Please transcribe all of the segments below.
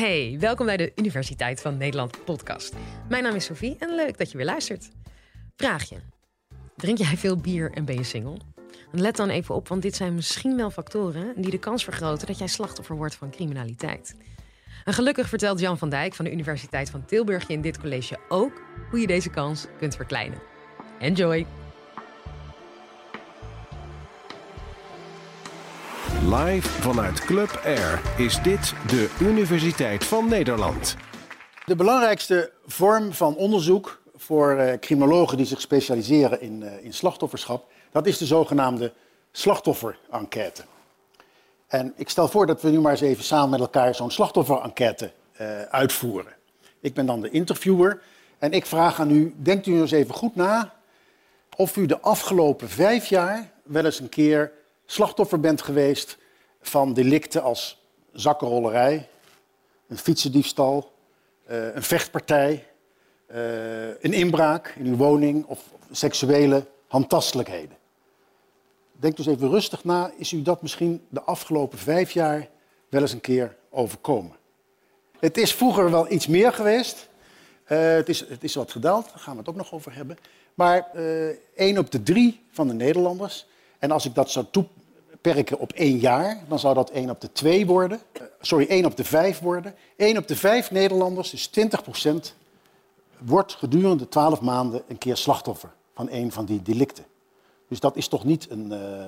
Hey, welkom bij de Universiteit van Nederland podcast. Mijn naam is Sophie en leuk dat je weer luistert. Vraag je: Drink jij veel bier en ben je single? Let dan even op, want dit zijn misschien wel factoren die de kans vergroten dat jij slachtoffer wordt van criminaliteit. En gelukkig vertelt Jan van Dijk van de Universiteit van Tilburg je in dit college ook hoe je deze kans kunt verkleinen. Enjoy! Live vanuit Club Air is dit de Universiteit van Nederland. De belangrijkste vorm van onderzoek voor uh, criminologen die zich specialiseren in, uh, in slachtofferschap, dat is de zogenaamde slachtofferenquête. En ik stel voor dat we nu maar eens even samen met elkaar zo'n slachtofferenquête uh, uitvoeren. Ik ben dan de interviewer en ik vraag aan u, denkt u eens even goed na of u de afgelopen vijf jaar wel eens een keer slachtoffer bent geweest van delicten als zakkenrollerij, een fietsendiefstal, uh, een vechtpartij, uh, een inbraak in uw woning of seksuele handtastelijkheden. Denk dus even rustig na, is u dat misschien de afgelopen vijf jaar wel eens een keer overkomen? Het is vroeger wel iets meer geweest. Uh, het, is, het is wat gedaald, daar gaan we het ook nog over hebben. Maar één op de drie van de Nederlanders, en als ik dat zou toeperken op één jaar, dan zou dat één op de twee worden. Uh, sorry, één op de vijf worden. Één op de vijf Nederlanders, dus 20 procent, wordt gedurende twaalf maanden een keer slachtoffer van een van die delicten. Dus dat is toch niet een, uh,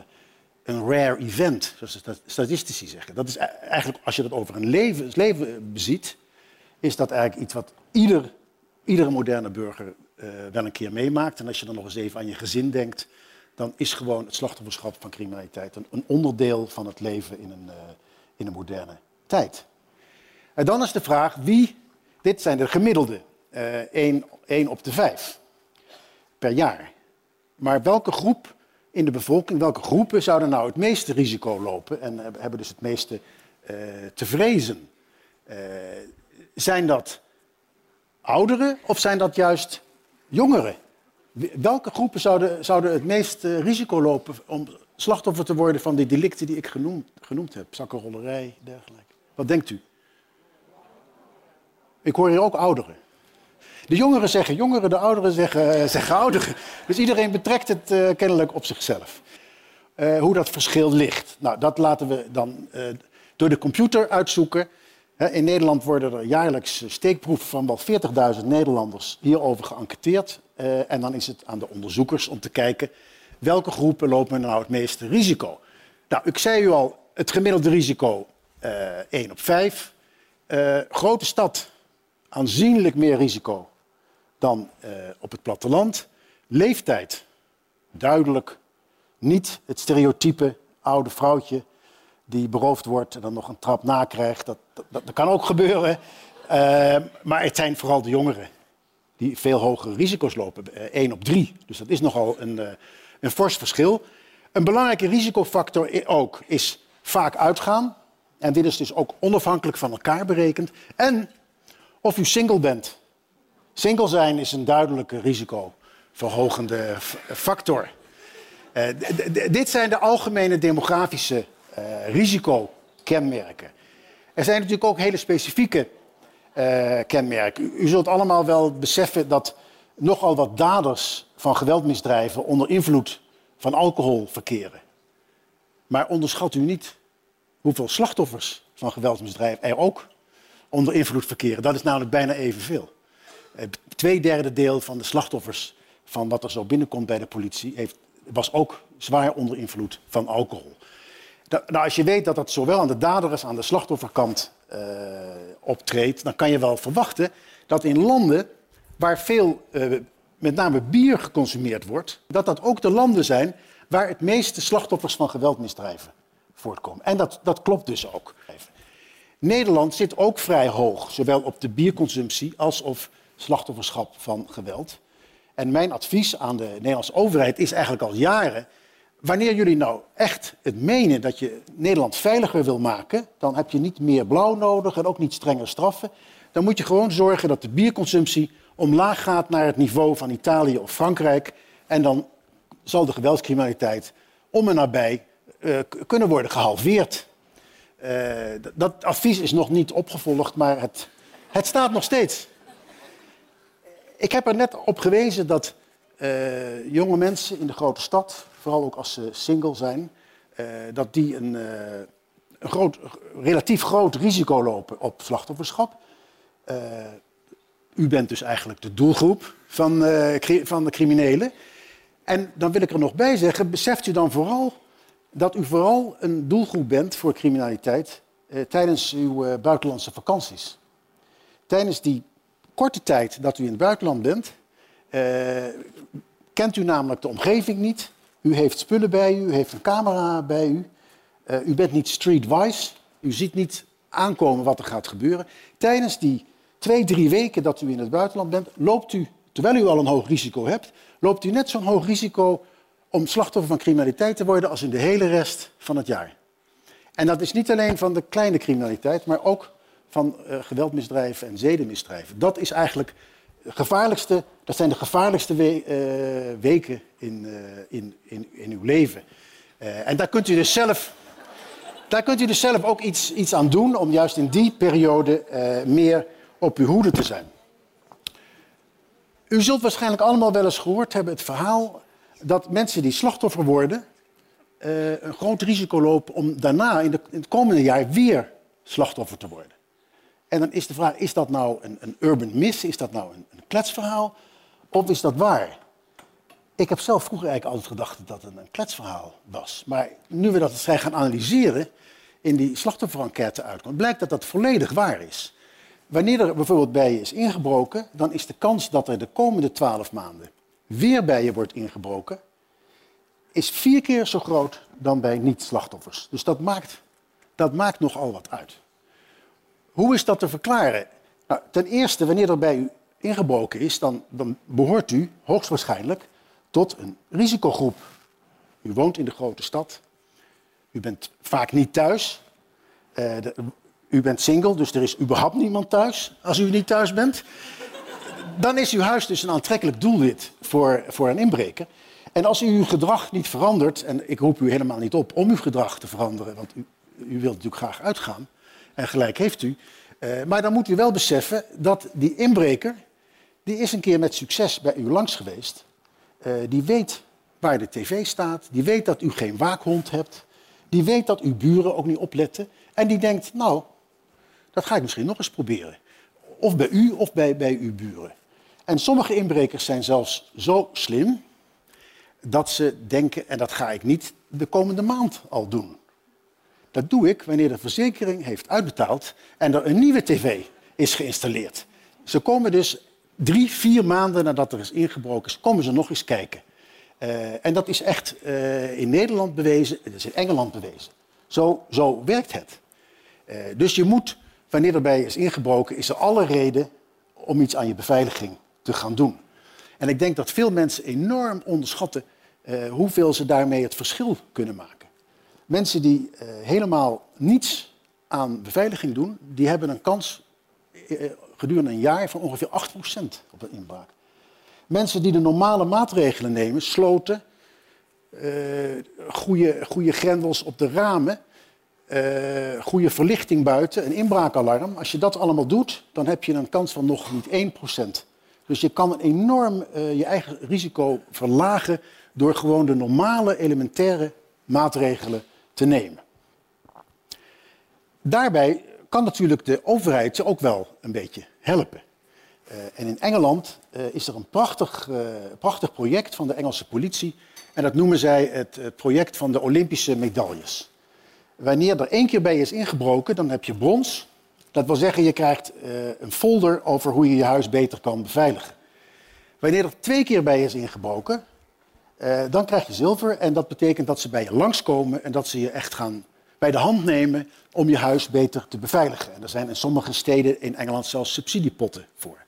een rare event, zoals de statistici zeggen. Dat is eigenlijk, als je dat over een leven, leven beziet, is dat eigenlijk iets wat ieder, iedere moderne burger uh, wel een keer meemaakt. En als je dan nog eens even aan je gezin denkt, dan is gewoon het slachtofferschap van criminaliteit een, onderdeel van het leven in een, uh, in een moderne tijd. En dan is de vraag wie, dit zijn de gemiddelde, uh, 1, 1 op de 5 per jaar. Maar welke groep in de bevolking, welke groepen zouden nou het meeste risico lopen en hebben dus het meeste uh, te vrezen? Zijn dat ouderen of zijn dat juist jongeren? Welke groepen zouden, zouden het meeste uh, risico lopen om slachtoffer te worden van die delicten die ik genoemd, genoemd heb? Zakkenrollerij, dergelijke. Wat denkt u? Ik hoor hier ook ouderen. De jongeren zeggen jongeren, de ouderen zeggen, uh, zeggen ouderen. Dus iedereen betrekt het uh, kennelijk op zichzelf. Hoe dat verschil ligt. Nou, dat laten we dan door de computer uitzoeken. In Nederland worden er jaarlijks steekproeven van wel 40.000 Nederlanders hierover geënquêteerd. en dan is het aan de onderzoekers om te kijken welke groepen lopen nou het meeste risico. Nou, ik zei u al, het gemiddelde risico 1 op 5. grote stad, aanzienlijk meer risico dan uh, op het platteland. Leeftijd, duidelijk niet het stereotype oude vrouwtje die beroofd wordt en dan nog een trap nakrijgt. Dat, dat, kan ook gebeuren. Uh, maar het zijn vooral de jongeren die veel hogere risico's lopen. Uh, 1 op 3. Dus dat is nogal een, uh, een fors verschil. Een belangrijke risicofactor ook is vaak uitgaan. En dit is dus ook onafhankelijk van elkaar berekend. En of u single bent. Single zijn is een duidelijke risicoverhogende factor. Dit zijn de algemene demografische risicokenmerken. Er zijn natuurlijk ook hele specifieke uh, kenmerken. U, zult allemaal wel beseffen dat nogal wat daders van geweldmisdrijven onder invloed van alcohol verkeren. Maar onderschat u niet hoeveel slachtoffers van geweldmisdrijven er ook onder invloed verkeren. Dat is namelijk bijna evenveel. Twee derde deel van de slachtoffers van wat er zo binnenkomt bij de politie heeft, was ook zwaar onder invloed van alcohol. Da nou, als je weet dat dat zowel aan de dader als aan de slachtofferkant uh, optreedt, dan kan je wel verwachten dat in landen waar veel, uh, met name bier geconsumeerd wordt, dat dat ook de landen zijn waar het meeste slachtoffers van geweldmisdrijven voortkomen. En dat, dat klopt dus ook. Nederland zit ook vrij hoog, zowel op de bierconsumptie als op slachtofferschap van geweld. En mijn advies aan de Nederlandse overheid is eigenlijk al jaren. Wanneer jullie nou echt het menen dat je Nederland veiliger wil maken, dan heb je niet meer blauw nodig en ook niet strenger straffen. Dan moet je gewoon zorgen dat de bierconsumptie omlaag gaat naar het niveau van Italië of Frankrijk. En dan zal de geweldscriminaliteit om en nabij uh, kunnen worden gehalveerd. Eh, dat advies is nog niet opgevolgd, maar het, het staat nog steeds. Ik heb er net op gewezen dat eh, jonge mensen in de grote stad, vooral ook als ze single zijn, eh, dat die een, eh, een groot, relatief groot risico lopen op slachtofferschap. U bent dus eigenlijk de doelgroep van, van de criminelen. En dan wil ik er nog bij zeggen, beseft u dan vooral dat u vooral een doelgroep bent voor criminaliteit tijdens uw buitenlandse vakanties. Tijdens die korte tijd dat u in het buitenland bent, kent u namelijk de omgeving niet. U heeft spullen bij u, u heeft een camera bij u. Eh, u bent niet streetwise. U ziet niet aankomen wat er gaat gebeuren. Tijdens die twee, drie weken dat u in het buitenland bent, loopt u, terwijl u al een hoog risico hebt, loopt u net zo'n hoog risico om slachtoffer van criminaliteit te worden als in de hele rest van het jaar. En dat is niet alleen van de kleine criminaliteit, maar ook van eh, geweldmisdrijven en zedenmisdrijven. Dat is eigenlijk gevaarlijkste, dat zijn de gevaarlijkste eh, weken in, eh, in, in, in uw leven. Eh, en daar kunt u dus zelf, daar kunt u dus zelf ook iets, iets aan doen om juist in die periode meer op uw hoede te zijn. U zult waarschijnlijk allemaal wel eens gehoord hebben het verhaal dat mensen die slachtoffer worden, een groot risico lopen om daarna in, de, in het komende jaar weer slachtoffer te worden. En dan is de vraag, is dat nou een, een urban myth, is dat nou een, een kletsverhaal of is dat waar? Ik heb zelf vroeger eigenlijk altijd gedacht dat dat een, kletsverhaal was. Maar nu we dat zijn gaan analyseren, in die slachtofferenquête uitkomt, blijkt dat dat volledig waar is. Wanneer er bijvoorbeeld bij je is ingebroken, dan is de kans dat er de komende twaalf maanden weer bij je wordt ingebroken, is vier keer zo groot dan bij niet-slachtoffers. Dus dat maakt, dat maakt nogal wat uit. Hoe is dat te verklaren? Nou, ten eerste, wanneer er bij u ingebroken is, dan, dan behoort u hoogstwaarschijnlijk tot een risicogroep. U woont in de grote stad. U bent vaak niet thuis. Eh, u bent single, dus er is überhaupt niemand thuis als u niet thuis bent. Dan is uw huis dus een aantrekkelijk doelwit voor, voor een inbreker. En als u uw gedrag niet verandert, en ik roep u helemaal niet op om uw gedrag te veranderen, want u, u wilt natuurlijk graag uitgaan, en gelijk heeft u. eh, maar dan moet u wel beseffen dat die inbreker, die is een keer met succes bij u langs geweest. Eh, die weet waar de tv staat, die weet dat u geen waakhond hebt, die weet dat uw buren ook niet opletten. En die denkt, nou, dat ga ik misschien nog eens proberen. Of bij u of bij, bij uw buren. En sommige inbrekers zijn zelfs zo slim dat ze denken, en dat ga ik niet de komende maand al doen. Dat doe ik wanneer de verzekering heeft uitbetaald en er een nieuwe tv is geïnstalleerd. Ze komen dus drie, vier maanden nadat er is ingebroken, komen ze nog eens kijken. Eh, en dat is echt eh, in Nederland bewezen, het is in Engeland bewezen. Zo, zo werkt het. Eh, dus je moet, wanneer er bij je is ingebroken, is er alle reden om iets aan je beveiliging te gaan doen. En ik denk dat veel mensen enorm onderschatten hoeveel ze daarmee het verschil kunnen maken. Mensen die eh, helemaal niets aan beveiliging doen, die hebben een kans eh, gedurende een jaar van ongeveer 8% op een inbraak. Mensen die de normale maatregelen nemen, sloten, eh goede, goede grendels op de ramen, eh, goede verlichting buiten, een inbraakalarm. Als je dat allemaal doet, dan heb je een kans van nog niet 1%. Dus je kan enorm eh, je eigen risico verlagen door gewoon de normale elementaire maatregelen te nemen. Daarbij kan natuurlijk de overheid je ook wel een beetje helpen. Eh, en in Engeland eh, is er een prachtig, eh, prachtig project van de Engelse politie. En dat noemen zij het project van de Olympische medailles. Wanneer er één keer bij is ingebroken, dan heb je brons. Dat wil zeggen, je krijgt een folder over hoe je je huis beter kan beveiligen. Wanneer er twee keer bij is ingebroken, eh, dan krijg je zilver. En dat betekent dat ze bij je langskomen en dat ze je echt gaan bij de hand nemen om je huis beter te beveiligen. En er zijn in sommige steden in Engeland zelfs subsidiepotten voor.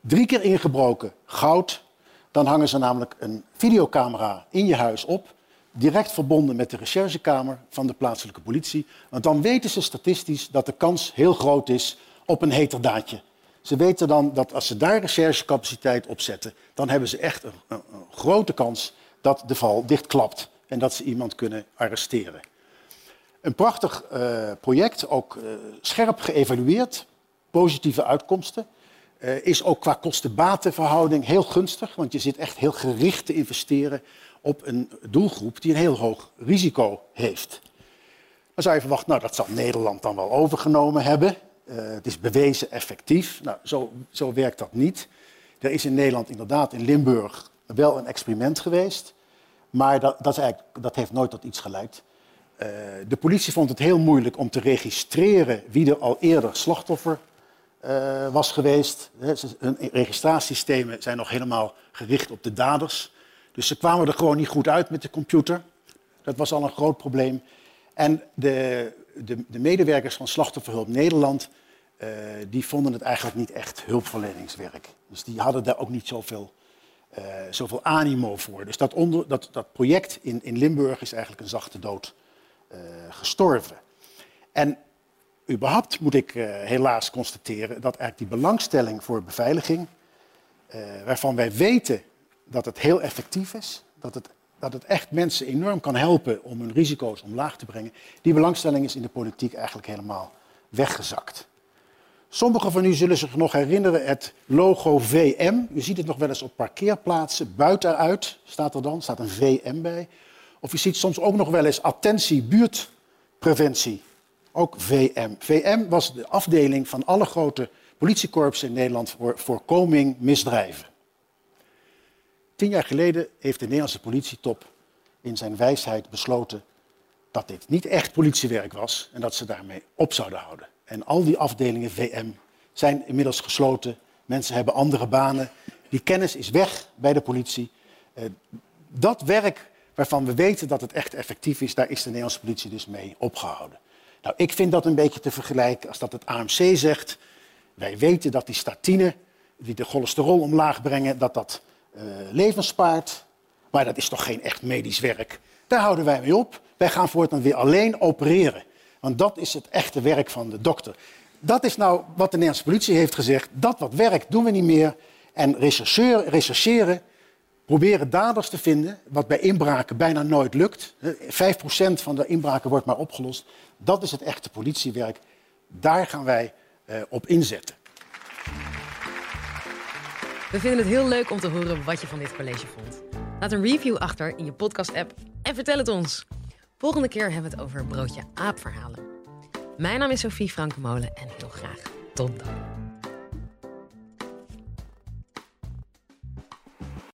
Drie keer ingebroken, goud. Dan hangen ze namelijk een videocamera in je huis op. Direct verbonden met de recherchekamer van de plaatselijke politie. Want dan weten ze statistisch dat de kans heel groot is op een heterdaadje. Ze weten dan dat als ze daar recherchecapaciteit op zetten, dan hebben ze echt een, grote kans dat de val dichtklapt en dat ze iemand kunnen arresteren. Een prachtig uh, project, ook uh, scherp geëvalueerd, positieve uitkomsten. Uh, is ook qua kosten-batenverhouding heel gunstig, want je zit echt heel gericht te investeren op een doelgroep die een heel hoog risico heeft. Dan zou je verwachten, nou dat zal Nederland dan wel overgenomen hebben. Het is bewezen effectief. Nou, zo, zo werkt dat niet. Er is in Nederland inderdaad in Limburg wel een experiment geweest. Maar dat, dat, is dat heeft nooit tot iets geleid. Uh, de politie vond het heel moeilijk om te registreren wie er al eerder slachtoffer uh, was geweest. Hun registratiesystemen zijn nog helemaal gericht op de daders. Dus ze kwamen er gewoon niet goed uit met de computer. Dat was al een groot probleem. En de, de, de medewerkers van Slachtofferhulp Nederland uh, die vonden het eigenlijk niet echt hulpverleningswerk. Dus die hadden daar ook niet zoveel uh, zoveel animo voor. Dus dat, onder, dat, dat project in, in, Limburg is eigenlijk een zachte dood uh, gestorven. En überhaupt moet ik helaas constateren dat eigenlijk die belangstelling voor beveiliging, waarvan wij weten dat het heel effectief is, dat het, dat het echt mensen enorm kan helpen om hun risico's omlaag te brengen, die belangstelling is in de politiek eigenlijk helemaal weggezakt. Sommigen van u zullen zich nog herinneren het logo VM. U ziet het nog wel eens op parkeerplaatsen. Buitenuit staat er dan, staat een VM bij. Of u ziet soms ook nog wel eens attentie buurtpreventie. Ook VM. VM was de afdeling van alle grote politiekorpsen in Nederland voor voorkoming misdrijven. Tien jaar geleden heeft de Nederlandse politietop in zijn wijsheid besloten dat dit niet echt politiewerk was en dat ze daarmee op zouden houden. En al die afdelingen VM zijn inmiddels gesloten. Mensen hebben andere banen. Die kennis is weg bij de politie. Uh, dat werk waarvan we weten dat het echt effectief is, daar is de Nederlandse politie dus mee opgehouden. Nou, ik vind dat een beetje te vergelijken als dat het AMC zegt. Wij weten dat die statine, die de cholesterol omlaag brengen, dat dat uh, levens spaart. Maar dat is toch geen echt medisch werk. Daar houden wij mee op. Wij gaan voortaan weer alleen opereren. Want dat is het echte werk van de dokter. Dat is nou wat de Nederlandse politie heeft gezegd. Dat wat werkt doen we niet meer. En rechercheren, rechercheren proberen daders te vinden, wat bij inbraken bijna nooit lukt. 5% van de inbraken wordt maar opgelost. Dat is het echte politiewerk. Daar gaan wij uh, op inzetten. We vinden het heel leuk om te horen wat je van dit college vond. Laat een review achter in je podcast-app en vertel het ons. Volgende keer hebben we het over broodje aapverhalen. Mijn naam is Sophie Frankemolen en heel graag tot dan.